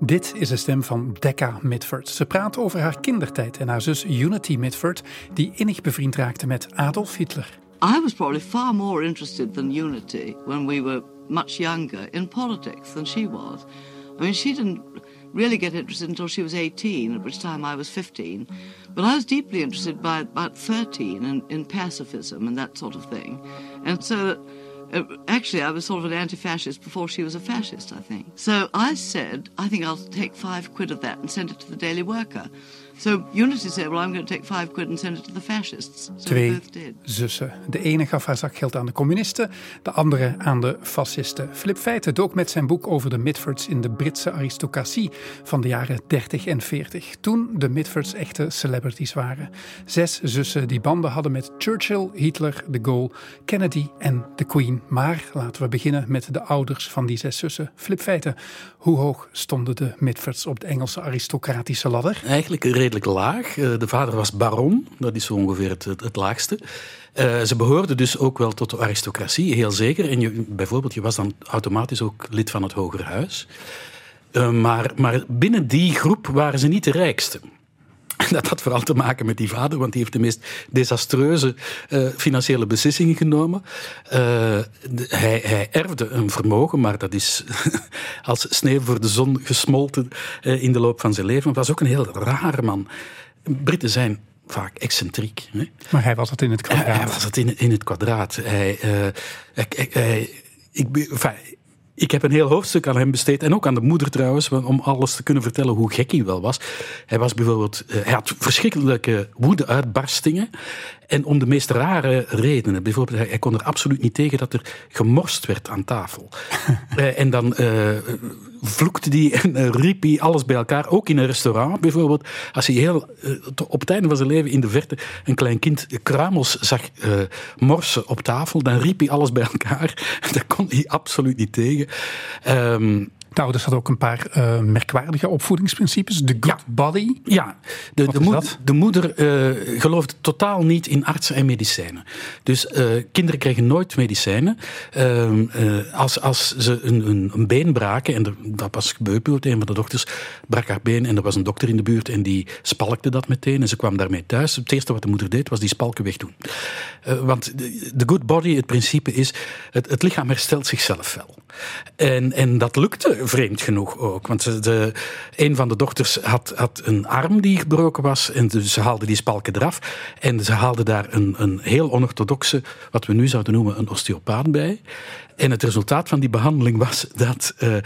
Dit is de stem van Decca Mitford. Ze praat over haar kindertijd en haar zus Unity Mitford, die innig bevriend raakte met Adolf Hitler. I was probably far more interested than Unity when we were much younger in politics than she was. I mean, she didn't really get interested until she was 18, at which time I was 15. But I was deeply interested by about 13 in, in pacifism and that sort of thing. And so uh, actually, I was sort of an anti fascist before she was a fascist, I think. So I said, I think I'll take five quid of that and send it to the Daily Worker. So Unity said, well, I'm going to take five quid and send it to the fascists. So Twee zussen. De ene gaf haar zakgeld aan de communisten, de andere aan de fascisten. Flip Feiten dook met zijn boek over de Mitfords in de Britse aristocratie van de jaren 30 en 40. Toen de Mitfords echte celebrities waren. Zes zussen die banden hadden met Churchill, Hitler, de Gaulle, Kennedy en de Queen. Maar laten we beginnen met de ouders van die zes zussen. Flip Feiten, hoe hoog stonden de Mitfords op de Engelse aristocratische ladder? Eigenlijk redelijk laag. Eh, de vader was baron, dat is zo ongeveer het, het, laagste. Uh, ze behoorden dus ook wel tot de aristocratie, heel zeker. En je, bijvoorbeeld, je was dan automatisch ook lid van het Hoger Huis. Uh, maar, maar binnen die groep waren ze niet de rijkste. En dat had vooral te maken met die vader, want die heeft de meest desastreuze uh, financiële beslissingen genomen. Uh, hij, hij, erfde een vermogen, maar dat is als sneeuw voor de zon gesmolten uh, in de loop van zijn leven. Het was ook een heel rare man. Britten zijn vaak excentriek. Hè? Maar hij was het in het kwadraat. Hij, hij was het in, in het kwadraat. Hij, hij, hij ik, enfin, ik heb een heel hoofdstuk aan hem besteed. En ook aan de moeder trouwens, om alles te kunnen vertellen hoe gek hij wel was. Hij was bijvoorbeeld, hij had verschrikkelijke woede-uitbarstingen. En om de meest rare redenen. Bijvoorbeeld, hij, kon er absoluut niet tegen dat er gemorst werd aan tafel. en dan uh, vloekte hij en uh, riep hij alles bij elkaar. Ook in een restaurant bijvoorbeeld. Als hij heel, uh, op het einde van zijn leven in de verte een klein kind kruimels zag morsen op tafel, dan riep hij alles bij elkaar. Daar kon hij absoluut niet tegen. Um, de ouders hadden ook een paar uh, merkwaardige opvoedingsprincipes. De good ja. body. Ja, de, de, moed, de moeder uh, geloofde totaal niet in artsen en medicijnen. Dus uh, kinderen kregen nooit medicijnen. Ehm, als, als ze een, een, een, been braken, en er, dat was gebeurd, een van de dokters brak haar been en er was een dokter in de buurt en die spalkte dat meteen en ze kwam daarmee thuis. Het eerste wat de moeder deed was die spalken wegdoen. want de, de good body, het principe is, het, het lichaam herstelt zichzelf wel. En, en dat lukte vreemd genoeg ook. Want de, een van de dochters had, had een arm die gebroken was. En ze haalde die spalken eraf. En ze haalde daar een, een heel onorthodoxe, wat we nu zouden noemen, een osteopaat bij. En het resultaat van die behandeling was dat uh,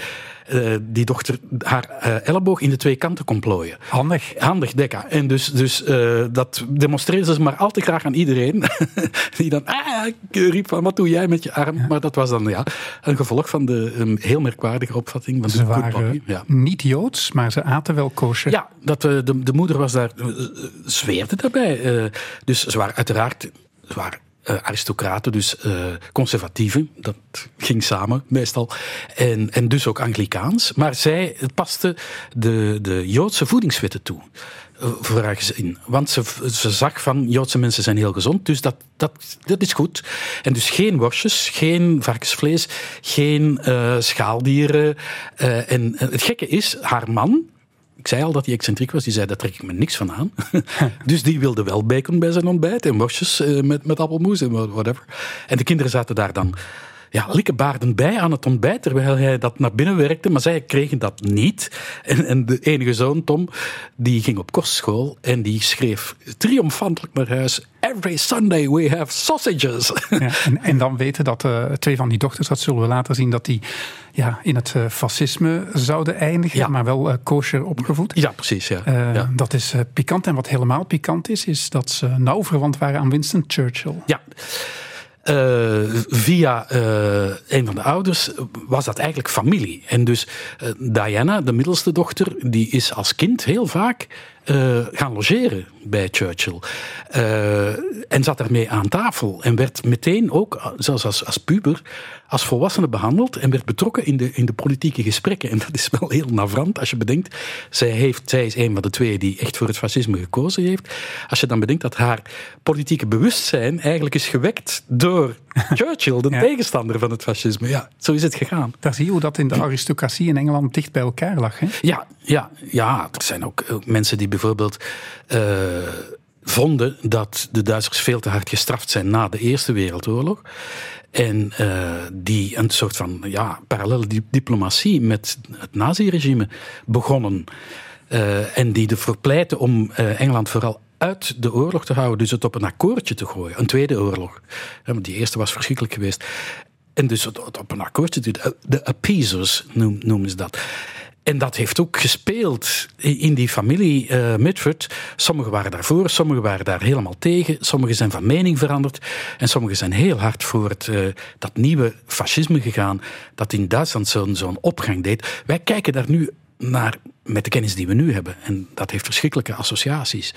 uh, die dochter haar uh, elleboog in de twee kanten kon plooien. Handig. Handig, Dekka. En dus, dus dat demonstreerde ze maar al te graag aan iedereen. die dan ah, riep van, wat doe jij met je arm? Ja. Maar dat was dan ja, een gevolg van de um, heel merkwaardige opvatting van ze de waren ja. niet Joods, maar ze aten wel kosher. Ja, dat, de, de moeder was daar, zweerde daarbij. dus ze waren uiteraard... Ze waren uh, aristocraten, dus uh, conservatieven. Dat ging samen meestal. En, en dus ook Anglikaans. Maar zij paste de, de Joodse voedingswetten toe. Uh, vragen ze in. Want ze, ze zag van Joodse mensen zijn heel gezond, dus dat, dat, dat is goed. En dus geen worstjes, geen varkensvlees, geen schaaldieren. en het gekke is, haar man, ik zei al dat hij excentriek was. Die zei, daar trek ik me niks van aan. dus die wilde wel bacon bij zijn ontbijt. En worstjes uh, met, met appelmoes en whatever. En de kinderen zaten daar dan ja, likkebaarden bij aan het ontbijt, terwijl hij dat naar binnen werkte. Maar zij kregen dat niet. En, en de enige zoon, Tom, die ging op kostschool en die schreef triomfantelijk naar huis... Every Sunday we have sausages. Ja, en, en, dan weten dat uh, twee van die dochters, dat zullen we later zien, dat die ja, in het uh, fascisme zouden eindigen, ja. maar wel uh, kosher opgevoed. Ja, precies. Ja. ja. Dat is pikant. En wat helemaal pikant is, is dat ze nauw verwant waren aan Winston Churchill. Ja. Uh, via uh, een van de ouders was dat eigenlijk familie. En dus uh, Diana, de middelste dochter, die is als kind heel vaak gaan logeren bij Churchill. en zat daarmee aan tafel. En werd meteen ook, zelfs als, als puber, als volwassene behandeld. En werd betrokken in de, in de politieke gesprekken. En dat is wel heel navrant als je bedenkt. Zij, heeft, zij is een van de twee die echt voor het fascisme gekozen heeft. Als je dan bedenkt dat haar politieke bewustzijn eigenlijk is gewekt door Churchill, de tegenstander van het fascisme. Ja, zo is het gegaan. Daar zie je hoe dat in de aristocratie in Engeland dicht bij elkaar lag. Hè? Ja, ja, ja, er zijn ook, mensen die bijvoorbeeld uh, vonden dat de Duitsers veel te hard gestraft zijn na de Eerste Wereldoorlog. En uh, die een soort van ja, parallele diplomatie met het naziregime begonnen. Uh, en die ervoor pleiten om uh, Engeland vooral uit de oorlog te houden, dus het op een akkoordje te gooien. Een tweede oorlog. die eerste was verschrikkelijk geweest. En dus het op een akkoordje, de, de appeasers noemen ze dat. En dat heeft ook gespeeld in die familie uh, Mitford. Sommigen waren daarvoor, sommigen waren daar helemaal tegen. Sommigen zijn van mening veranderd. En sommigen zijn heel hard voor het, uh, dat nieuwe fascisme gegaan. Dat in Duitsland zo'n opgang deed. Wij kijken daar nu naar met de kennis die we nu hebben. En dat heeft verschrikkelijke associaties.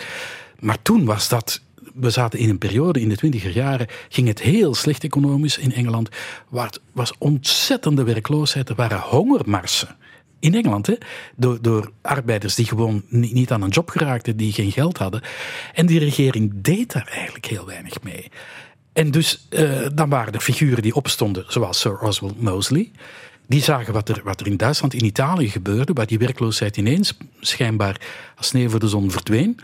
Maar toen was dat we zaten in een periode in de twintiger jaren, ging het heel slecht economisch in Engeland. Waar het was ontzettende werkloosheid, er waren hongermarsen in Engeland, hè, door, door arbeiders die gewoon niet, aan een job geraakten, die geen geld hadden. En die regering deed daar eigenlijk heel weinig mee. En dus uh, dan waren er figuren die opstonden, zoals Sir Oswald Mosley. Die zagen wat er, wat er in Duitsland, in Italië gebeurde, waar die werkloosheid ineens schijnbaar als sneeuw voor de zon verdween.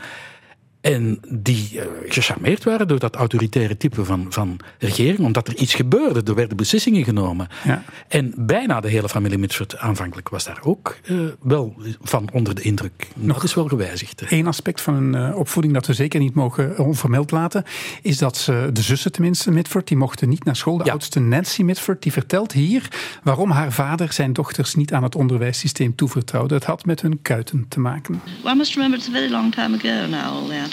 En die uh, gecharmeerd waren door dat autoritaire type van, van regering, omdat er iets gebeurde. Er werden beslissingen genomen. Ja. En bijna de hele familie Mitford aanvankelijk was daar ook uh, wel van onder de indruk. Nog dat is wel gewijzigd. Eén aspect van een uh, opvoeding dat we zeker niet mogen onvermeld laten, is dat ze, de zussen tenminste Mitford, die mochten niet naar school. De ja. oudste Nancy Mitford, die vertelt hier waarom haar vader zijn dochters niet aan het onderwijssysteem toevertrouwde. Het had met hun kuiten te maken. Well, I must remember it's a very long time ago now, all that.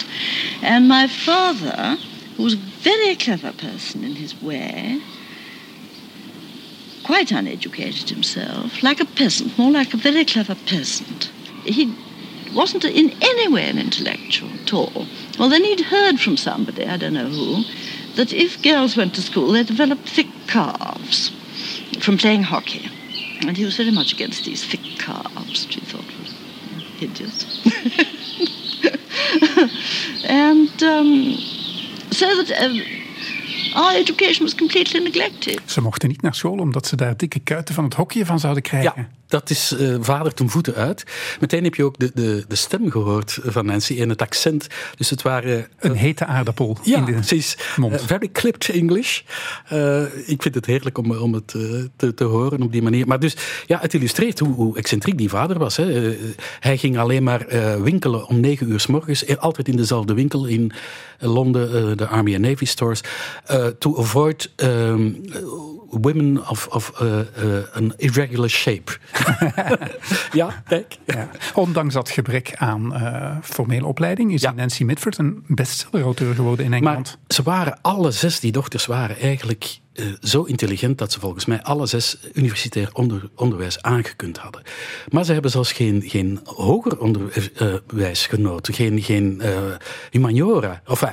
And my father, who was a very clever person in his way, quite uneducated himself, like a peasant, more like a very clever peasant. He wasn't in any way an intellectual at all. Well, then he'd heard from somebody, I don't know who, that if girls went to school, they developed thick calves from playing hockey. And he was very much against these thick calves, which he thought was hideous. and um, so that uh, our education was completely neglected. Ze mochten niet naar school omdat ze daar dikke kuiten van het hokje van zouden krijgen. Ja, dat is uh, vader ten voeten uit. Meteen heb je ook de, de, de stem gehoord van Nancy en het accent. Dus het waren... Uh, een hete aardappel ja, in de precies. mond. Uh, very clipped English. ik vind het heerlijk om, om het te, te horen op die manier. Maar dus, ja, het illustreert hoe, hoe excentriek die vader was. Hè. hij ging alleen maar winkelen om negen uur s morgens. Altijd in dezelfde winkel in Londen, de Army and Navy stores. To avoid um, women of, of an irregular shape. ja, kijk. Ja. Ondanks dat gebrek aan uh, formele opleiding is Nancy Mitford een bestseller-auteur geworden in Engeland. Maar ze waren, alle zes die dochters waren eigenlijk uh, zo intelligent dat ze volgens mij alle zes universitair onder, onderwijs aangekund hadden. Maar ze hebben zelfs geen, geen hoger onderwijs genoten, geen, geen uh, humaniora. Of,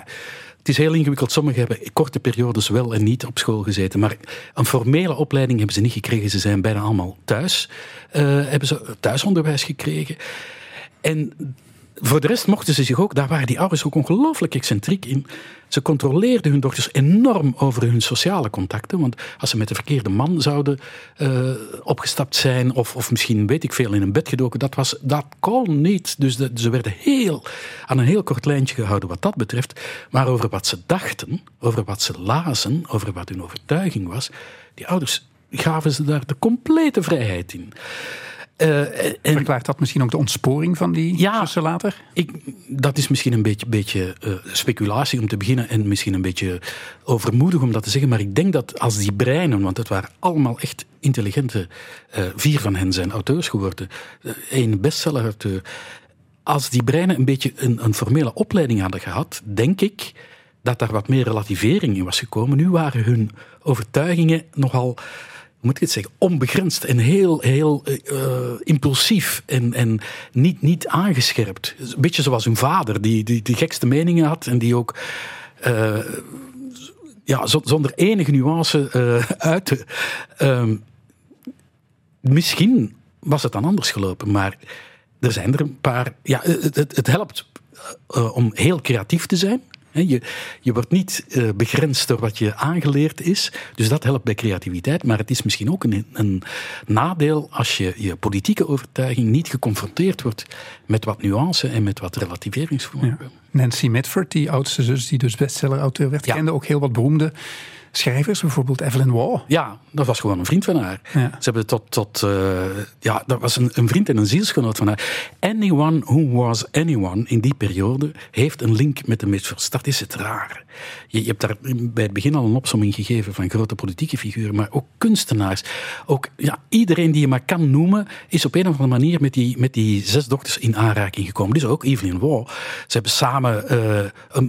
het is heel ingewikkeld. Sommigen hebben korte periodes wel en niet op school gezeten. Maar een formele opleiding hebben ze niet gekregen. Ze zijn bijna allemaal thuis. Uh, hebben ze thuisonderwijs gekregen. En voor de rest mochten ze zich ook, daar waren die ouders ook ongelooflijk excentriek in. Ze controleerden hun dochters enorm over hun sociale contacten. Want als ze met de verkeerde man zouden uh, opgestapt zijn, of, of misschien weet ik veel in een bed gedoken, dat, was, dat kon niet. Dus ze werden heel, aan een heel kort lijntje gehouden wat dat betreft. Maar over wat ze dachten, over wat ze lazen, over wat hun overtuiging was, die ouders gaven ze daar de complete vrijheid in. Uh, en, Verklaart dat misschien ook de ontsporing van die ja, later? Ik, dat is misschien een beetje, beetje uh, speculatie om te beginnen en misschien een beetje overmoedig om dat te zeggen. Maar ik denk dat als die breinen, want het waren allemaal echt intelligente, uh, vier van hen zijn auteurs geworden, één bestseller-auteur. Als die breinen een beetje een, een formele opleiding hadden gehad, denk ik dat daar wat meer relativering in was gekomen. Nu waren hun overtuigingen nogal moet ik het zeggen, onbegrensd en heel, heel uh, impulsief en, en niet, niet aangescherpt. Een beetje zoals hun vader, die, die de gekste meningen had en die ook uh, ja, zonder enige nuance uh, uitte. Ehm, misschien was het dan anders gelopen, maar er zijn er een paar. Ja, het, het helpt om heel creatief te zijn. Je, je wordt niet uh, begrensd door wat je aangeleerd is. Dus dat helpt bij creativiteit. Maar het is misschien ook een, een nadeel als je je politieke overtuiging niet geconfronteerd wordt met wat nuance en met wat relativeringsvermogen. Ja. Nancy Mitford, die oudste zus die dus bestseller-auteur werd, kende ook heel wat beroemde schrijvers, bijvoorbeeld Evelyn Waugh. Ja, dat was gewoon een vriend van haar. Ze hebben tot, tot uh, ja, dat was een, een, vriend en een zielsgenoot van haar. Anyone who was anyone in die periode heeft een link met de Mitfords. Dat is het raar. Je, je, hebt daar bij het begin al een opsomming gegeven van grote politieke figuren, maar ook kunstenaars. Ook ja, iedereen die je maar kan noemen, is op een of andere manier met die, met die zes dokters in aanraking gekomen. Dus ook Evelyn Waugh. Ze hebben samen uh,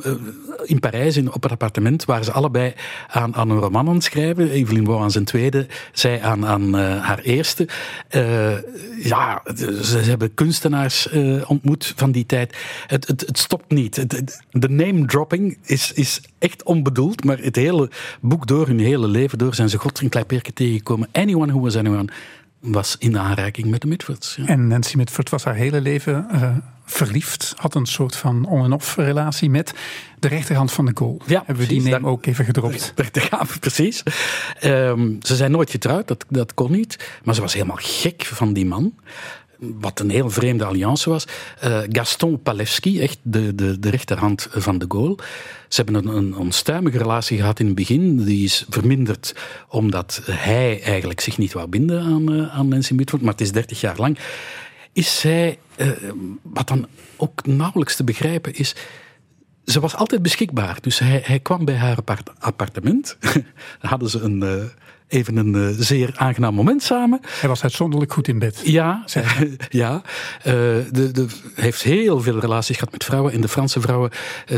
in Parijs in, op het appartement waar ze allebei aan aan een roman aan schrijven. Evelyn wou aan zijn tweede, zij aan, aan uh, haar eerste. Uh, ja, ze, hebben kunstenaars uh, ontmoet van die tijd. Het, het, het stopt niet. de name dropping is, is echt onbedoeld, maar het hele boek door, hun hele leven door, zijn ze god een klein tegengekomen. Anyone who was anyone was in aanraking met de Mitfords. Ja. En Nancy Mitford was haar hele leven verliefd. Had een soort van on-en-off relatie met de rechterhand van de goal. Ja, Hebben we die neem ook even gedropt. Daar gaan we precies. Um, ze zijn nooit getrouwd, dat, dat kon niet. Maar ze was helemaal gek van die man wat een heel vreemde alliance was. Uh, Gaston Palevski, echt de, de, de rechterhand van de Gaulle. Ze hebben een, een onstuimige relatie gehad in het begin. Die is verminderd omdat hij eigenlijk zich niet wou binden aan, uh, aan Nancy Mitford. Maar het is dertig jaar lang is zij, uh, wat dan ook nauwelijks te begrijpen is, ze was altijd beschikbaar. Dus hij, hij kwam bij haar appartement. hadden ze een, uh, even een uh, zeer aangenaam moment samen. Hij was uitzonderlijk goed in bed. Ja, ja. Uh, de, de, hij heeft heel veel relaties gehad met vrouwen. En de Franse vrouwen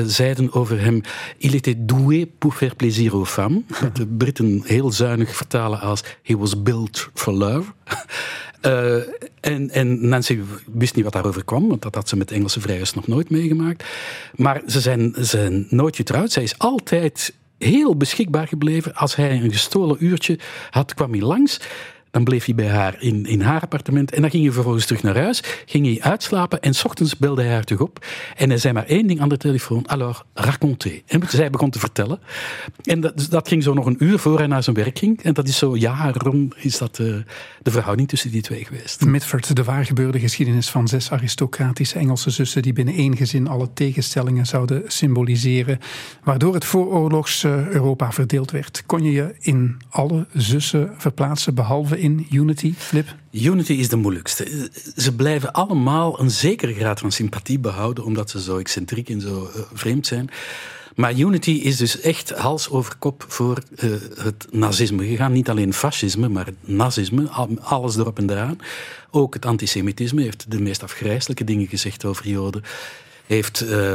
zeiden over hem... Il était doué pour faire plaisir aux femmes. Wat de Britten heel zuinig vertalen als... He was built for love. Uh, en, en, Nancy wist niet wat daarover kwam, want dat had ze met Engelse vrijers nog nooit meegemaakt. Maar ze zijn, ze zijn nooit getrouwd. Zij is altijd heel beschikbaar gebleven. Als hij een gestolen uurtje had, kwam hij langs. Dan bleef hij bij haar in, in haar appartement. En dan ging hij vervolgens terug naar huis. Ging hij uitslapen. En s ochtends belde hij haar terug op. En hij zei maar één ding aan de telefoon. Alors, racontez. En zij begon te vertellen. En dat, dus dat ging zo nog een uur voor hij naar zijn werk ging. En dat is zo jaren is dat uh, de verhouding tussen die twee geweest. Mitford, de waargebeurde geschiedenis van zes aristocratische Engelse zussen. die binnen één gezin alle tegenstellingen zouden symboliseren. Waardoor het vooroorlogs Europa verdeeld werd. Kon je je in alle zussen verplaatsen, behalve in Unity, Flip? Unity is de moeilijkste. Ze blijven allemaal een zekere graad van sympathie behouden, omdat ze zo excentriek en zo uh, vreemd zijn. Maar Unity is dus echt hals over kop voor uh, het nazisme gegaan. Niet alleen fascisme, maar nazisme, alles erop en eraan. Ook het antisemitisme heeft de meest afgrijzelijke dingen gezegd over Joden heeft uh,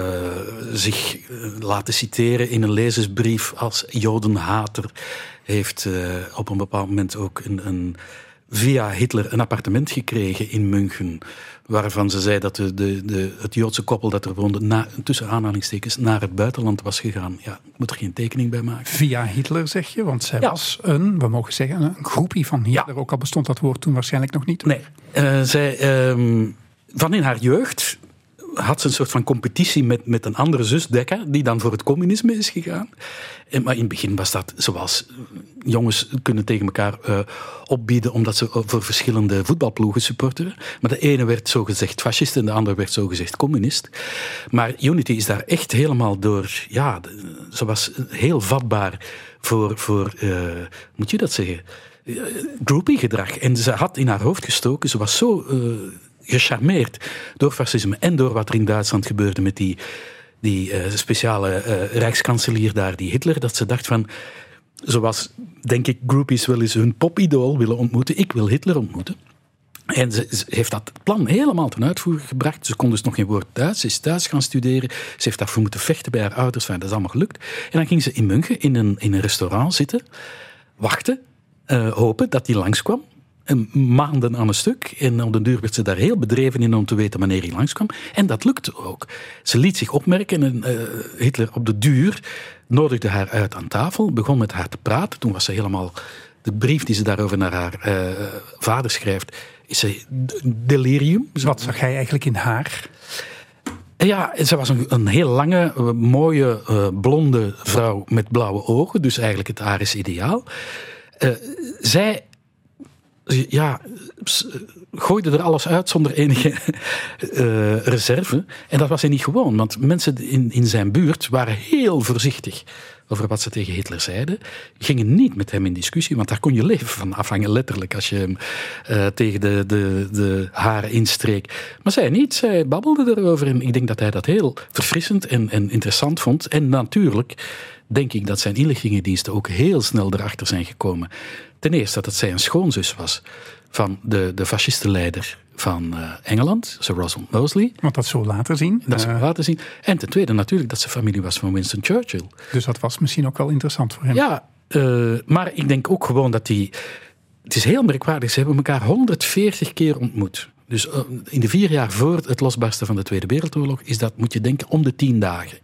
zich laten citeren in een lezersbrief als jodenhater heeft uh, op een bepaald moment ook een, een, via Hitler een appartement gekregen in München. Waarvan ze zei dat de, de, de, het Joodse koppel dat er woonde, na, tussen aanhalingstekens, naar het buitenland was gegaan. Ja, ik moet er geen tekening bij maken. Via Hitler zeg je? Want zij was een, we mogen zeggen, een groepie van Hitler. Ja. Ook al bestond dat woord toen waarschijnlijk nog niet. Nee, uh, zij, um, van in haar jeugd had ze een soort van competitie met, met een andere zus, Dekka, die dan voor het communisme is gegaan. En, maar in het begin was dat zoals jongens kunnen tegen elkaar uh, opbieden omdat ze voor verschillende voetbalploegen supporteren. Maar de ene werd zogezegd fascist en de andere werd zogezegd communist. Maar Unity is daar echt helemaal door, ja, ze was heel vatbaar voor, voor moet je dat zeggen? Groupie gedrag. En ze had in haar hoofd gestoken, ze was zo gecharmeerd door fascisme en door wat er in Duitsland gebeurde met die, die uh, speciale uh, rijkskanselier daar, die Hitler, dat ze dacht van, zoals denk ik groupies wel eens hun popidool willen ontmoeten, ik wil Hitler ontmoeten. En ze, heeft dat plan helemaal ten uitvoer gebracht. Ze kon dus nog geen woord Duits. Ze is Duits gaan studeren. Ze heeft daarvoor moeten vechten bij haar ouders. Enfin, dat is allemaal gelukt. En dan ging ze in München in een, in een restaurant zitten, wachten, uh, hopen dat hij langskwam maanden aan een stuk. En op de duur werd ze daar heel bedreven in om te weten wanneer hij langskwam. En dat lukte ook. Ze liet zich opmerken en uh, Hitler op de duur nodigde haar uit aan tafel, begon met haar te praten. Toen was ze helemaal... De brief die ze daarover naar haar uh, vader schrijft, is ze delirium. Wat zag hij eigenlijk in haar? Ja, ze was een, een heel lange, eh, mooie, uh, blonde vrouw met blauwe ogen. Dus eigenlijk het Aris ideaal. Uh, zij ja, gooide er alles uit zonder enige uh, reserve. En dat was hij niet gewoon, want mensen in, in zijn buurt waren heel voorzichtig over wat ze tegen Hitler zeiden, gingen niet met hem in discussie, want daar kon je leven van afhangen, letterlijk, als je hem uh, tegen de, de, de haren instreek. Maar zij niet, zij babbelde erover en ik denk dat hij dat heel verfrissend en, en interessant vond. En natuurlijk denk ik dat zijn inlichtingendiensten ook heel snel erachter zijn gekomen. Ten eerste dat het zij een schoonzus was van de, de fascistenleider van uh, Engeland, Sir Rosalind Mosley. Want dat zo later zien. Dat uh, later zien. En ten tweede natuurlijk dat ze familie was van Winston Churchill. Dus dat was misschien ook wel interessant voor hem. Ja, uh, maar ik denk ook gewoon dat die... Het is heel merkwaardig, ze hebben elkaar 140 keer ontmoet. Dus in de vier jaar voor het losbarsten van de Tweede Wereldoorlog is dat, moet je denken, om de tien dagen.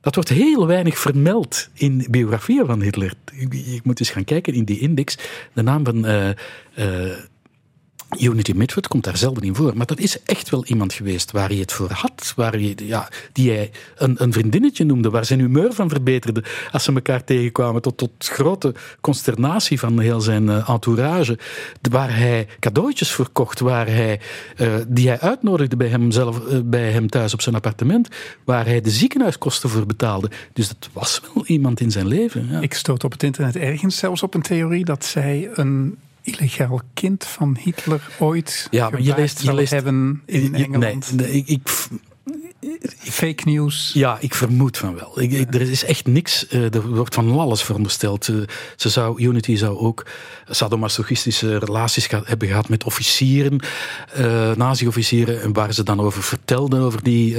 Dat wordt heel weinig vermeld in biografieën van Hitler. Je moet eens gaan kijken in die index. De naam van uh, uh, Unity Midford komt daar zelden in voor. Maar dat is echt wel iemand geweest waar hij het voor had. Waar hij, ja, die hij een, een vriendinnetje noemde. Waar zijn humeur van verbeterde. Als ze elkaar tegenkwamen. Tot, tot grote consternatie van heel zijn uh, entourage. Waar hij cadeautjes voor kocht. Waar hij, uh, die hij uitnodigde bij hem, zelf, uh, bij hem thuis op zijn appartement. Waar hij de ziekenhuiskosten voor betaalde. Dus dat was wel iemand in zijn leven. Ja. Ik stoot op het internet ergens zelfs op een theorie dat zij een illegaal kind van Hitler ooit ja, maar je leest, je leest, hebben in Engeland. Nee, nee, ik, ik, Fake news. Ja, ik vermoed van wel. Ik, ik, er is echt niks. Uh, er wordt van alles verondersteld. Uh, ze zou, Unity zou ook sadomasochistische relaties hebben gehad met officieren, uh, nazi-officieren, waar ze dan over vertelden, over die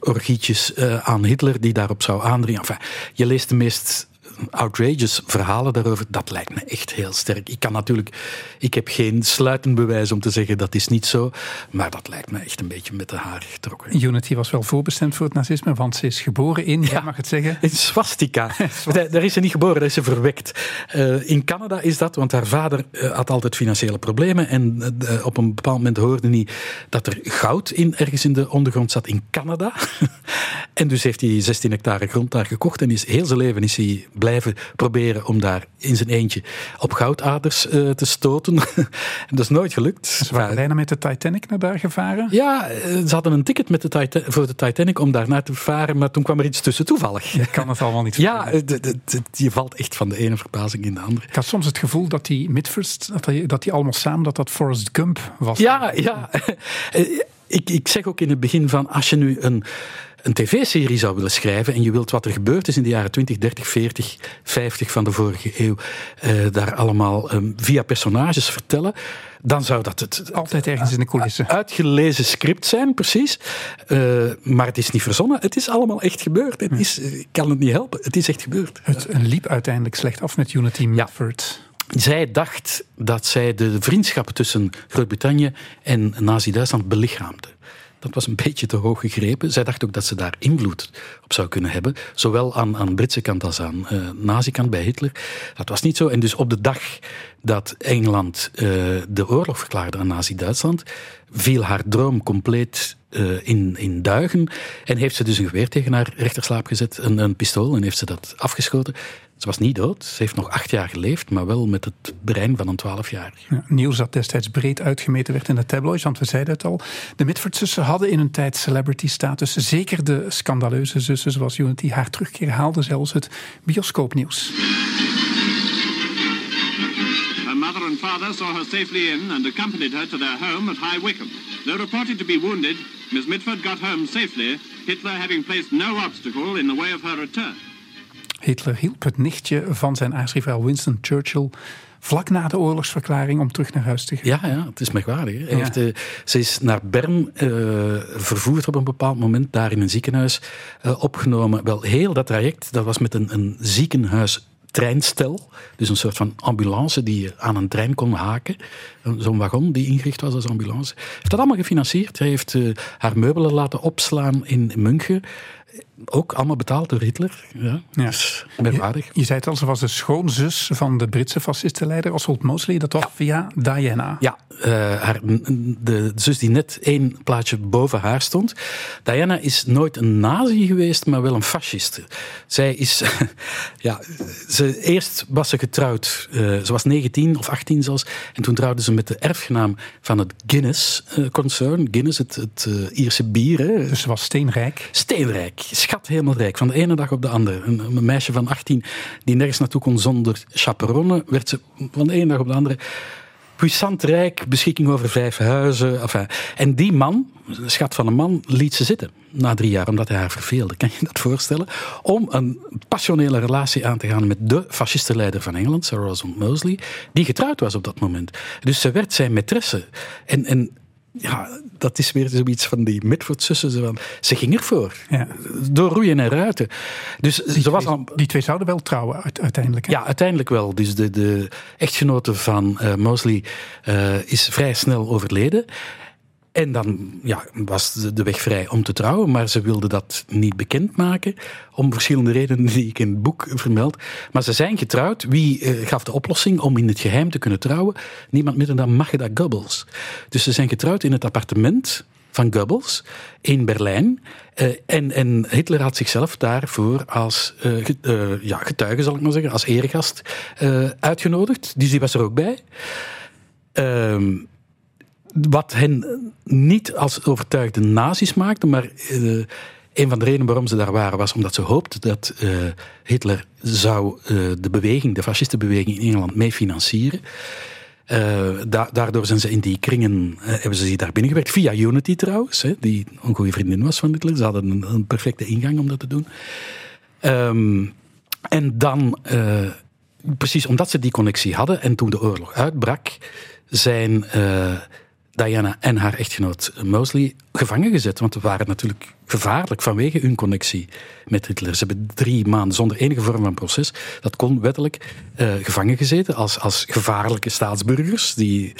orgietjes aan Hitler, die daarop zou aandringen. Enfin, je leest de meest outrageous verhalen daarover, dat lijkt me echt heel sterk. Ik kan natuurlijk, ik heb geen sluitend bewijs om te zeggen dat is niet zo, maar dat lijkt me echt een beetje met de haar getrokken. Unity was wel voorbestemd voor het nazisme, want ze is geboren in, ja, mag het zeggen? In swastika. daar is ze niet geboren, daar is ze verwekt. Uh, in Canada is dat, want haar vader uh, had altijd financiële problemen en uh, op een bepaald moment hoorde hij dat er goud in, ergens in de ondergrond zat in Canada. en dus heeft hij 16 hectare grond daar gekocht en is heel zijn leven is hij blijven proberen om daar in zijn eentje op goudaders uh, te stoten. dat is nooit gelukt. Ze waren bijna met de Titanic naar daar gevaren? Ja, ze hadden een ticket met de Titan voor de Titanic om daar naar te varen, maar toen kwam er iets tussen toevallig. Je kan het allemaal niet Ja, je valt echt van de ene verbazing in de andere. Ik had soms het gevoel dat die Midfirst, dat die, dat die allemaal samen, dat dat Forrest Gump was. Ja, ja. ik, ik zeg ook in het begin van, als je nu een een tv-serie zou willen schrijven en je wilt wat er gebeurd is in de jaren 20, 30, 40, 50 van de vorige eeuw, uh, daar allemaal um, via personages vertellen, dan zou dat het altijd ergens in de coulissen uitgelezen script zijn, precies. Uh, maar het is niet verzonnen. Het is allemaal echt gebeurd. Het is, ik kan het niet helpen. Het is echt gebeurd. Het liep uiteindelijk slecht af met Unity. Ja. Zij dacht dat zij de vriendschap tussen Groot-Brittannië en Nazi-Duitsland belichaamde. Dat was een beetje te hoog gegrepen. Zij dacht ook dat ze daar invloed op zou kunnen hebben. Zowel aan, aan Britse kant als aan uh, nazi-kant bij Hitler. Dat was niet zo. En dus op de dag dat Engeland uh, de oorlog verklaarde aan nazi-Duitsland, viel haar droom compleet uh, in, in duigen. En heeft ze dus een geweer tegen haar rechterslaap gezet, een, een pistool, en heeft ze dat afgeschoten. Ze was niet dood. Ze heeft nog acht jaar geleefd, maar wel met het brein van een twaalfjarige. Ja, nieuws dat destijds breed uitgemeten werd in de tabloids, want we zeiden het al. De Mitford-zussen hadden in een tijd celebrity-status. Zeker de scandaleuze zussen zoals Unity. Haar terugkeer haalde zelfs het bioscoopnieuws. Her mother and father saw her safely in and accompanied her to their home at High Wycombe. Reported to be wounded, Miss Mitford got home safely, Hitler having placed no obstacle in the way of her return. Hitler hielp het nichtje van zijn aartsrivaal Winston Churchill vlak na de oorlogsverklaring om terug naar huis te gaan. Ja, ja het is merkwaardig. Hij ja. heeft, uh, ze is naar Bern uh, vervoerd op een bepaald moment, daar in een ziekenhuis uh, opgenomen. Wel, heel dat traject, dat was met een, een ziekenhuis treinstel. Dus een soort van ambulance die je aan een trein kon haken. Zo'n wagon die ingericht was als ambulance. Heeft dat allemaal gefinancierd. Hij heeft uh, haar meubelen laten opslaan in München. Ook allemaal betaald door Hitler. Ja, Ja. Dus merkwaardig. Je zei het al, ze was de schoonzus van de Britse fascistenleider Oswald Mosley. Dat was via Diana. Ja, eh, haar, de zus die net één plaatje boven haar stond. Diana is nooit een nazi geweest, maar wel een fascist. Zij is, ja, ze, eerst was ze getrouwd. eh, ze was 19 of 18 zelfs. En toen trouwde ze met de erfgenaam van het Guinness-concern. Guinness, het, het eh, Ierse bier. Hè. Dus ze was steenrijk. Steenrijk, schat helemaal rijk, van de ene dag op de andere. Een, meisje van 18 die nergens naartoe kon zonder chaperone, werd ze van de ene dag op de andere puissant rijk, beschikking over vijf huizen. Enfin. En die man, schat van een man, liet ze zitten na drie jaar, omdat hij haar verveelde. Kan je dat voorstellen? Om een passionele relatie aan te gaan met de fascistenleider van Engeland, Sir Rosamund Mosley, die getrouwd was op dat moment. Dus ze werd zijn maîtresse. En, en ja, dat is weer zoiets van die Mitford-zussen. Ze, ze ging ervoor. Ja. Door roeien en ruiten. Dus ze was al... Die twee zouden wel trouwen uit- uiteindelijk. hè? Ja, uiteindelijk wel. Dus de, de echtgenote van eh, Mosley eh, is vrij snel overleden. En dan ja, was de, weg vrij om te trouwen, maar ze wilde dat niet bekendmaken. Om verschillende redenen die ik in het boek vermeld. Maar ze zijn getrouwd. Wie eh, gaf de oplossing om in het geheim te kunnen trouwen? Niemand minder dan Magda Goebbels. Dus ze zijn getrouwd in het appartement van Goebbels in Berlijn. Eh, en, en Hitler had zichzelf daarvoor als eh, ja, getuige, zal ik maar zeggen, als eregast uitgenodigd. Dus die was er ook bij. Ehm, wat hen niet als overtuigde nazi's maakte, maar eh, een van de redenen waarom ze daar waren, was omdat ze hoopten dat eh, Hitler zou eh, de beweging, de fascistenbeweging in Engeland mee financieren. Da- daardoor zijn ze in die kringen, hebben ze zich daar binnengewerkt. Via Unity trouwens, hè, die een goede vriendin was van Hitler. Ze hadden een, een perfecte ingang om dat te doen. Ehm, en dan, precies omdat ze die connectie hadden en toen de oorlog uitbrak, zijn Diana en haar echtgenoot Mosley gevangen gezet. Want ze waren natuurlijk gevaarlijk vanwege hun connectie met Hitler. Ze hebben drie maanden zonder enige vorm van proces, dat kon wettelijk, eh, gevangen gezeten als, als gevaarlijke staatsburgers. Die...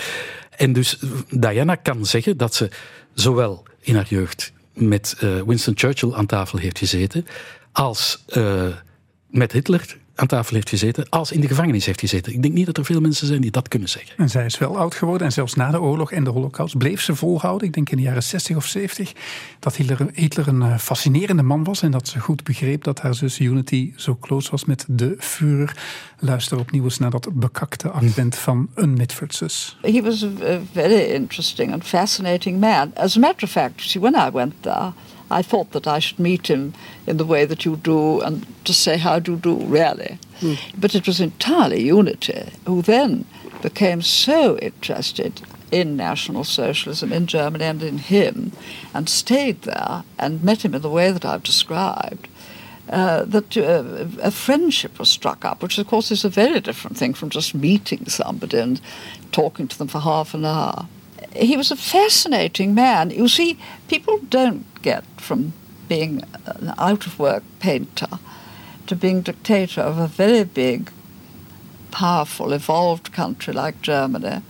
En dus Diana kan zeggen dat ze zowel in haar jeugd met eh, Winston Churchill aan tafel heeft gezeten, als eh, met Hitler aan tafel heeft gezeten, als in de gevangenis heeft gezeten. Ik denk niet dat er veel mensen zijn die dat kunnen zeggen. En zij is wel oud geworden. En zelfs na de oorlog en de holocaust bleef ze volhouden. Ik denk in de jaren 60 of 70. Dat Hitler, Hitler een eh, fascinerende man was. En dat ze goed begreep dat haar zus Unity zo close was met de Führer. Luister opnieuw eens naar dat bekakte accent van een Mitford-zus. He was a, very interesting and fascinating man. As a matter of fact, when I went there, I thought that I should meet him in the way that you do and to say how do you do, really. But it was entirely Unity, who then became so interested in National Socialism in Germany and in him, and stayed there and met him in the way that I've described. Uh, that uh, a friendship was struck up, which of course is a very different thing from just meeting somebody and talking to them for half an hour. He was a fascinating man. You see, people don't get from being an out of work painter to being dictator of a very big, powerful, evolved country like Germany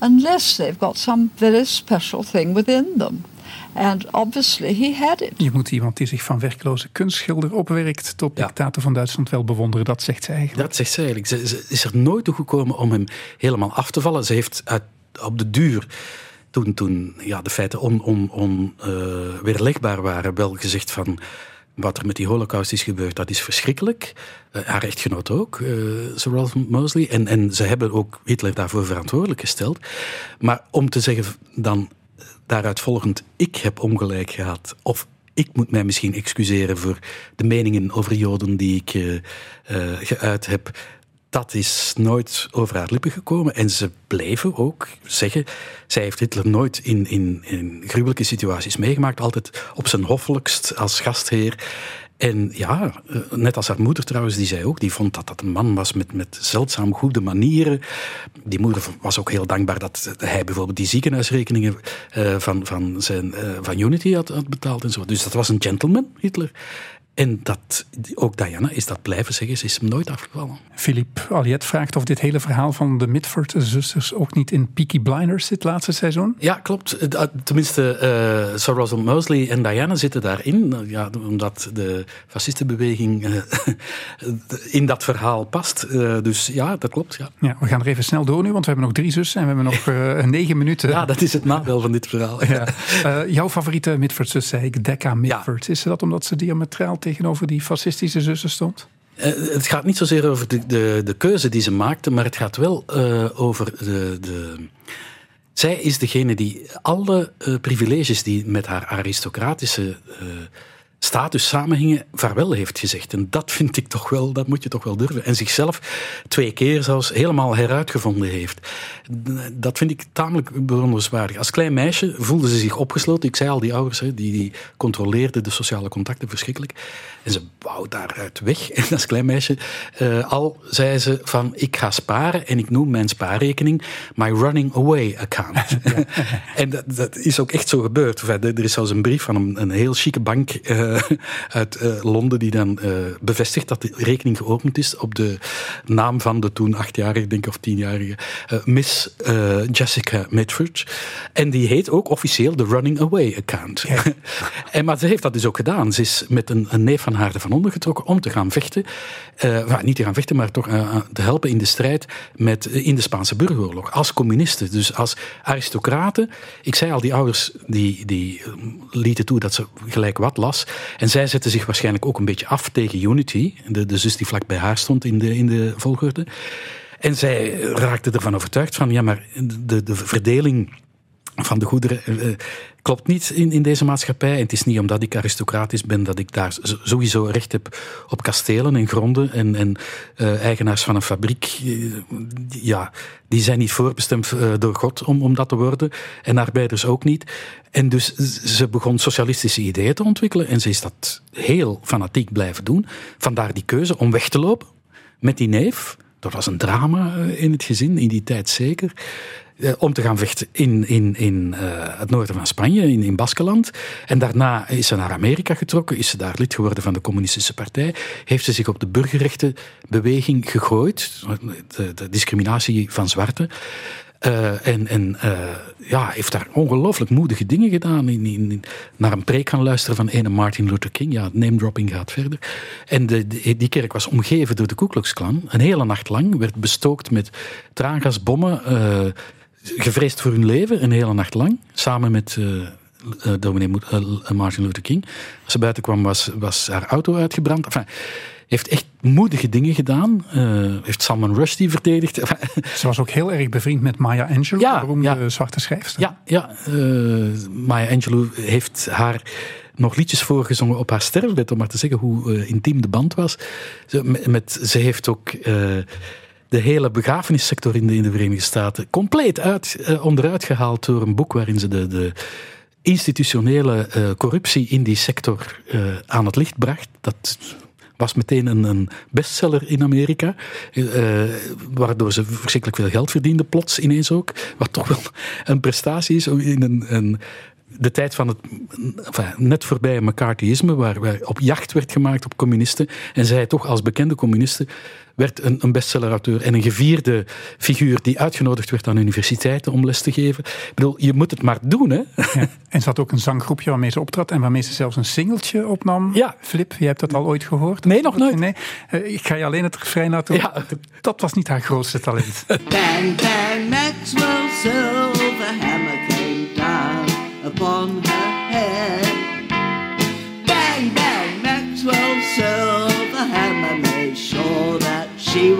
unless they've got some very special thing within them. And obviously he had it. Je moet iemand die zich van werkloze kunstschilder opwerkt tot Ja. dictator van Duitsland wel bewonderen. Dat zegt ze eigenlijk. Dat zegt ze eigenlijk. Ze, ze is er nooit toe gekomen om hem helemaal af te vallen. Ze heeft uit, op de duur, toen, toen ja, de feiten onweerlegbaar on, eh, weerlegbaar waren, wel gezegd van wat er met die holocaust is gebeurd, dat is verschrikkelijk. Eh, haar echtgenoot ook, eh Sir Ralph Mosley. En, en ze hebben ook Hitler daarvoor verantwoordelijk gesteld. Maar om te zeggen dan daaruit volgend, ik heb ongelijk gehad, of ik moet mij misschien excuseren voor de meningen over Joden die ik geuit heb. Dat is nooit over haar lippen gekomen. En ze bleven ook zeggen, zij heeft Hitler nooit in, in, in gruwelijke situaties meegemaakt. Altijd op zijn hoffelijkst als gastheer. En ja, eh, net als haar moeder trouwens, die zei ook, die vond dat dat een man was met, met zeldzaam goede manieren. Die moeder was ook heel dankbaar dat hij bijvoorbeeld die ziekenhuisrekeningen eh, van, van, zijn, eh, van Unity had, had betaald en zo. Dus dat was een gentleman, Hitler. En dat, ook Diana is dat blijven zeggen, ze is hem nooit afgevallen. Philippe Aliet vraagt of dit hele verhaal van de Mitford-zusters ook niet in Peaky Blinders zit laatste seizoen. Ja, klopt. Tenminste, uh, Sir Russell Mosley en Diana zitten daarin. Ja, omdat de fascistenbeweging uh, in dat verhaal past. Uh, dus ja, dat klopt. Ja. ja, we gaan er even snel door nu, want we hebben nog drie zussen en we hebben nog negen minuten. Ja, dat is het nadeel van dit verhaal. Ja. jouw favoriete Mitford-zus, zei ik, Decca Mitford. Ja. Is dat omdat ze diametraal tegenover die fascistische zussen stond? Uh, het gaat niet zozeer over de, de, de, keuze die ze maakte, maar het gaat wel uh, over de, de. Zij is degene die alle uh, privileges die met haar aristocratische status samenhingen, vaarwel heeft gezegd. En dat vind ik toch wel, dat moet je toch wel durven. En zichzelf twee keer zelfs helemaal heruitgevonden heeft. Dat vind ik tamelijk bewonderenswaardig. Als klein meisje voelde ze zich opgesloten. Ik zei al, die ouders, die, die controleerden de sociale contacten verschrikkelijk. En ze wou daaruit weg. En als klein meisje uh, al zei ze van, ik ga sparen en ik noem mijn spaarrekening my running away account. en dat, dat, is ook echt zo gebeurd. Er is zelfs een brief van een, een heel chique bank uh, uit uh, Londen die dan bevestigt dat de rekening geopend is op de naam van de toen achtjarige, denk ik, of tienjarige Miss Jessica Mitford. En die heet ook officieel de running away account. en, maar ze heeft dat dus ook gedaan. Ze is met een, een neef van haar ervan ondergetrokken om te gaan vechten. Uh, niet te gaan vechten, maar toch uh, te helpen in de strijd met, in de Spaanse burgeroorlog. Als communisten, dus als aristocraten. Ik zei al, die ouders die, die lieten toe dat ze gelijk wat las. En zij zetten zich waarschijnlijk ook een beetje af tegen Unity, de, de zus die vlak bij haar stond in de, in de volgorde. En zij raakte ervan overtuigd van, ja, maar de, de verdeling van de goederen uh, klopt niet in, in deze maatschappij. En het is niet omdat ik aristocratisch ben dat ik daar sowieso recht heb op kastelen en gronden. En, en uh, eigenaars van een fabriek, ja, die zijn niet voorbestemd door God om, om dat te worden. En arbeiders ook niet. En dus ze begon socialistische ideeën te ontwikkelen. En ze is dat heel fanatiek blijven doen. Vandaar die keuze om weg te lopen met die neef. Dat was een drama in het gezin, in die tijd zeker. Eh, om te gaan vechten in, in, in uh, het noorden van Spanje, in, in Baskeland. En daarna is ze naar Amerika getrokken, is ze daar lid geworden van de Communistische Partij. Heeft ze zich op de burgerrechtenbeweging gegooid, de, discriminatie van zwarten. Uh, en en ja, heeft daar ongelooflijk moedige dingen gedaan. In, in, naar een preek gaan luisteren van ene Martin Luther King. Ja, name dropping gaat verder. En de, die kerk was omgeven door de Ku Klux Klan. Een hele nacht lang. Werd bestookt met traangasbommen. Uh, gevreesd voor hun leven, een hele nacht lang. Samen met uh, dominee uh, Martin Luther King. Als ze buiten kwam, was, was haar auto uitgebrand. Enfin, heeft echt moedige dingen gedaan. Uh, heeft Salman Rushdie verdedigd. Ze was ook heel erg bevriend met Maya Angelou, ja, de beroemde ja. zwarte schrijfster. Ja, ja uh, Maya Angelou heeft haar nog liedjes voorgezongen op haar sterfbed, om maar te zeggen hoe uh, intiem de band was. Ze, met, ze heeft ook de hele begrafenissector in de, in de Verenigde Staten compleet uit, uh, onderuit gehaald door een boek waarin ze de, de institutionele uh, corruptie in die sector uh, aan het licht bracht. Dat was meteen een, een bestseller in Amerika, waardoor ze verschrikkelijk veel geld verdiende, plots ineens ook. Wat toch wel een prestatie is in een, een de tijd van het net voorbij McCarthyisme, waar, waar op jacht werd gemaakt op communisten. En zij toch als bekende communisten werd een, een bestsellerauteur en een gevierde figuur die uitgenodigd werd aan universiteiten om les te geven. Ik bedoel, je moet het maar doen, hè? Ja. En ze had ook een zanggroepje waarmee ze optrad en waarmee ze zelfs een singeltje opnam. Ja. Flip, jij hebt dat al ooit gehoord? Nee, nog nooit. Nee, uh, ik ga je alleen het refrein laten ja. Dat was niet haar grootste talent. bang, bang, Maxwell Silver Hammer came down upon her she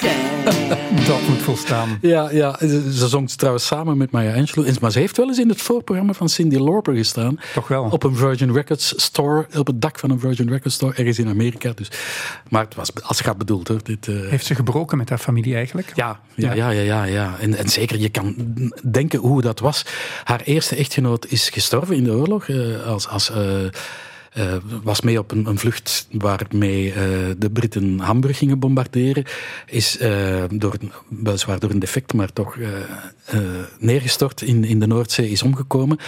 dead. Dat moet volstaan. Ja, ja, ze zong trouwens samen met Maya Angelou. Maar ze heeft wel eens in het voorprogramma van Cindy Lauper gestaan. Toch wel. Op een Virgin Records store, op het dak van een Virgin Records store, ergens in Amerika. Dus, maar het was als gaat bedoeld hoor. Dit, uh... Heeft ze gebroken met haar familie eigenlijk? Ja, ja, ja, ja. ja, ja. En, en zeker, je kan denken hoe dat was. Haar eerste echtgenoot is gestorven in de oorlog. Uh, als... als uh, eh, was mee op een, een vlucht waarmee uh, de Britten Hamburg gingen bombarderen. Is uh, door, weliswaar door een defect, maar toch neergestort in, in de Noordzee, is omgekomen.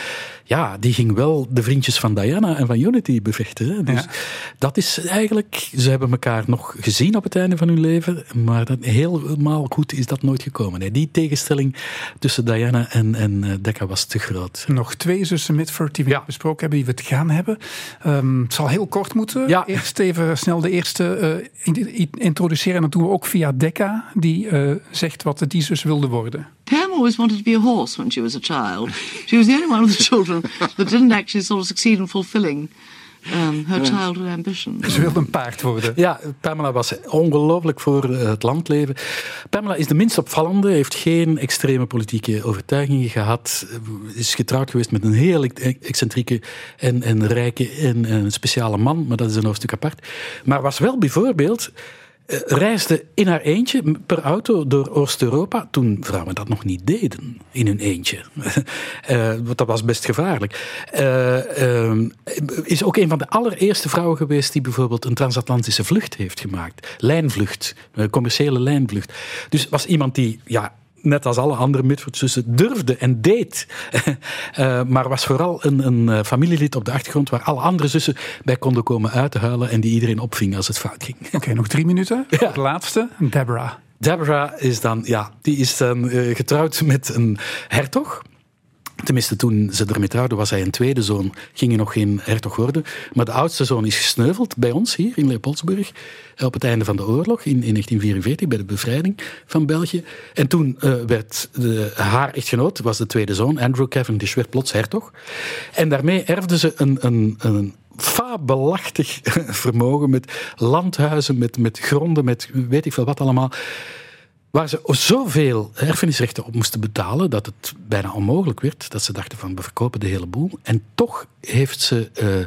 Ja, die ging wel de vriendjes van Diana en van Unity bevechten. Hè. Dus ja. dat is eigenlijk, ze hebben elkaar nog gezien op het einde van hun leven, maar dat, helemaal goed is dat nooit gekomen. Hè. Die tegenstelling tussen Diana en, en Decca was te groot. Nog twee zussen Mitford die we ja. besproken hebben, die we het gaan hebben. Um, het zal heel kort moeten. Ja. Eerst even snel de eerste uh, introduceren. En dat doen we ook via Decca, die uh, zegt wat die zus wilde worden. Pam always wanted to be a horse when she was a child. She was the only one of the children that didn't actually sort of succeed in fulfilling her childhood ambition. Ze wilde een paard worden. Ja, Pamela was ongelooflijk voor eh, het landleven. Pamela is de minst opvallende, heeft geen extreme politieke overtuigingen gehad, is getrouwd geweest met een heel excentrieke en, en rijke en, en speciale man, maar dat is een hoofdstuk apart. Maar was wel bijvoorbeeld reisde in haar eentje per auto door Oost-Europa toen vrouwen dat nog niet deden in hun eentje. uh, dat was best gevaarlijk. Uh, is ook een van de allereerste vrouwen geweest die bijvoorbeeld een transatlantische vlucht heeft gemaakt. Lijnvlucht, commerciële lijnvlucht. Dus was iemand die ja, net als alle andere Mitford-zussen, durfde en deed. uh, maar was vooral een, een, eh, familielid op de achtergrond waar alle andere zussen bij konden komen uithuilen en die iedereen opving als het fout ging. Oké, nog drie minuten. Ja. De laatste, Deborah. Deborah is dan, ja, die is dan uh, getrouwd met een hertog. Tenminste, toen ze ermee trouwden, was hij een tweede zoon. Ging hij nog geen hertog worden. Maar de oudste zoon is gesneuveld bij ons hier in Leopoldsburg. Op het einde van de oorlog in, in 1944, bij de bevrijding van België. En toen uh, werd de, haar echtgenoot, was de tweede zoon, Andrew Cavendish, werd plots hertog. En daarmee erfde ze een, een, een fabelachtig vermogen met landhuizen, met, met gronden, met weet ik veel wat allemaal waar ze zoveel erfenisrechten op moesten betalen dat het bijna onmogelijk werd. Dat ze dachten van we verkopen de hele boel. En toch heeft ze, uh,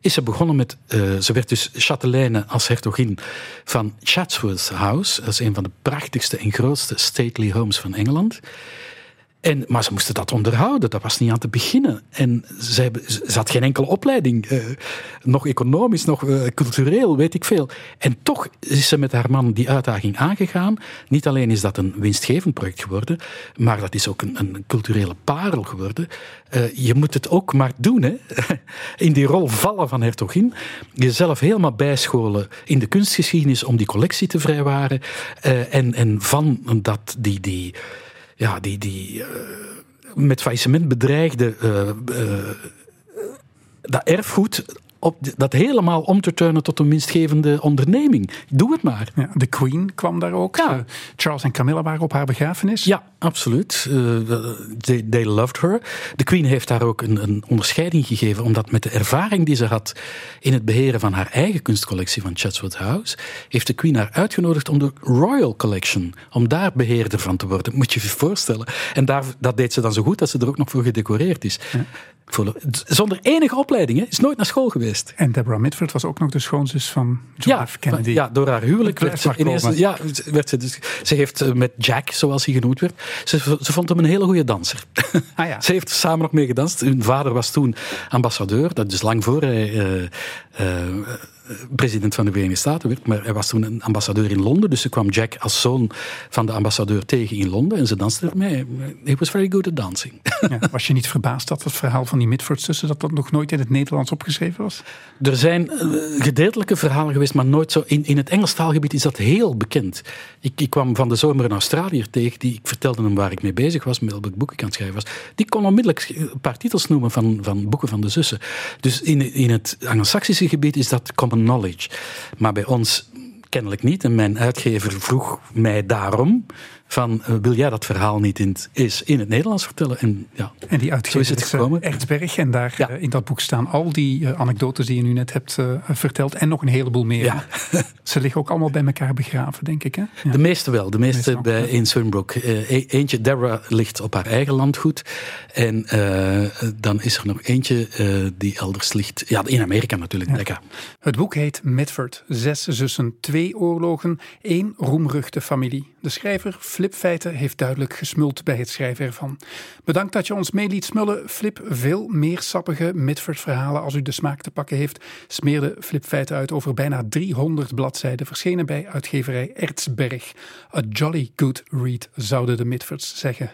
is ze begonnen met. Uh, ze werd dus chatelaine als hertogin van Chatsworth House. Dat is een van de prachtigste en grootste stately homes van Engeland. En, maar ze moesten dat onderhouden, dat was niet aan te beginnen. En ze, had geen enkele opleiding, eh, nog economisch, nog eh, cultureel, weet ik veel. En toch is ze met haar man die uitdaging aangegaan. Niet alleen is dat een winstgevend project geworden, maar dat is ook een, een culturele parel geworden. Uh, je moet het ook maar doen, hè? in die rol vallen van hertogin. Jezelf helemaal bijscholen in de kunstgeschiedenis om die collectie te vrijwaren. En, en van dat, die. die ja, die, die uh, met faillissement bedreigde uh, dat erfgoed op dat helemaal om te turnen tot een winstgevende onderneming. Doe het maar. Ja, de Queen kwam daar ook. Ja. Uh, Charles en Camilla waren op haar begrafenis. Ja, absoluut. Uh, they, they, loved her. De Queen heeft daar ook een, een, onderscheiding gegeven, omdat met de ervaring die ze had in het beheren van haar eigen kunstcollectie van Chatsworth House, heeft de Queen haar uitgenodigd om de Royal Collection, om daar beheerder van te worden. Moet je je voorstellen. En daar, dat deed ze dan zo goed dat ze er ook nog voor gedecoreerd is. Ja. Zonder enige opleiding, hè? is nooit naar school geweest. En Deborah Mitford was ook nog de schoonzus van John ja, F. Kennedy. Ja, door haar huwelijk werd ze ineens, ja, werd ze, dus, ze heeft eh, met Jack, zoals hij genoemd werd, ze, ze vond hem een hele goede danser. Ah, ja. ze heeft samen nog mee gedanst. Hun vader was toen ambassadeur, dat is lang voor hij uh, uh, president van de Verenigde Staten werd. Maar hij was toen een ambassadeur in Londen. Dus ze kwam Jack als zoon van de ambassadeur tegen in Londen. En ze danste ermee. He was very good at dancing. Ja, was je niet verbaasd dat het verhaal van die Mitfords tussen dat dat nog nooit in het Nederlands opgeschreven was? Er zijn uh, gedeeltelijke verhalen geweest, maar nooit zo. In, in het Engels taalgebied is dat heel bekend. Ik, ik kwam van de zomer een Australiër tegen. Die, ik vertelde hem waar ik mee bezig was, met welke boek ik aan het schrijven was. Die kon onmiddellijk een paar titels noemen van, van boeken van de zussen. Dus in, in het Anglo-Saxische gebied is dat common knowledge. Maar bij ons kennelijk niet. En mijn uitgever vroeg mij daarom van uh, wil jij dat verhaal niet in het, is in het Nederlands vertellen? En, ja, en die uitgever is, het gekomen. Ertsberg. En daar ja. uh, in dat boek staan al die uh, anekdotes die je nu net hebt verteld. En nog een heleboel meer. Ja. Ze liggen ook allemaal bij elkaar begraven, denk ik. Hè? Ja. De meeste wel. De meeste, de meeste bij, in Swinbrook. E eentje, Deborah, ligt op haar eigen landgoed. En dan is er nog eentje die elders ligt. Ja, in Amerika natuurlijk. Lekker. Het boek heet Medford. Zes zussen, twee oorlogen, één roemruchte familie. De schrijver Flipfeiten heeft duidelijk gesmuld bij het schrijven ervan. Bedankt dat je ons mee liet smullen. Flip, veel meer sappige Mitford-verhalen als u de smaak te pakken heeft. Smeerde Flipfeiten uit over bijna 300 bladzijden, verschenen bij uitgeverij Erzberg. A jolly good read, zouden de Mitfords zeggen.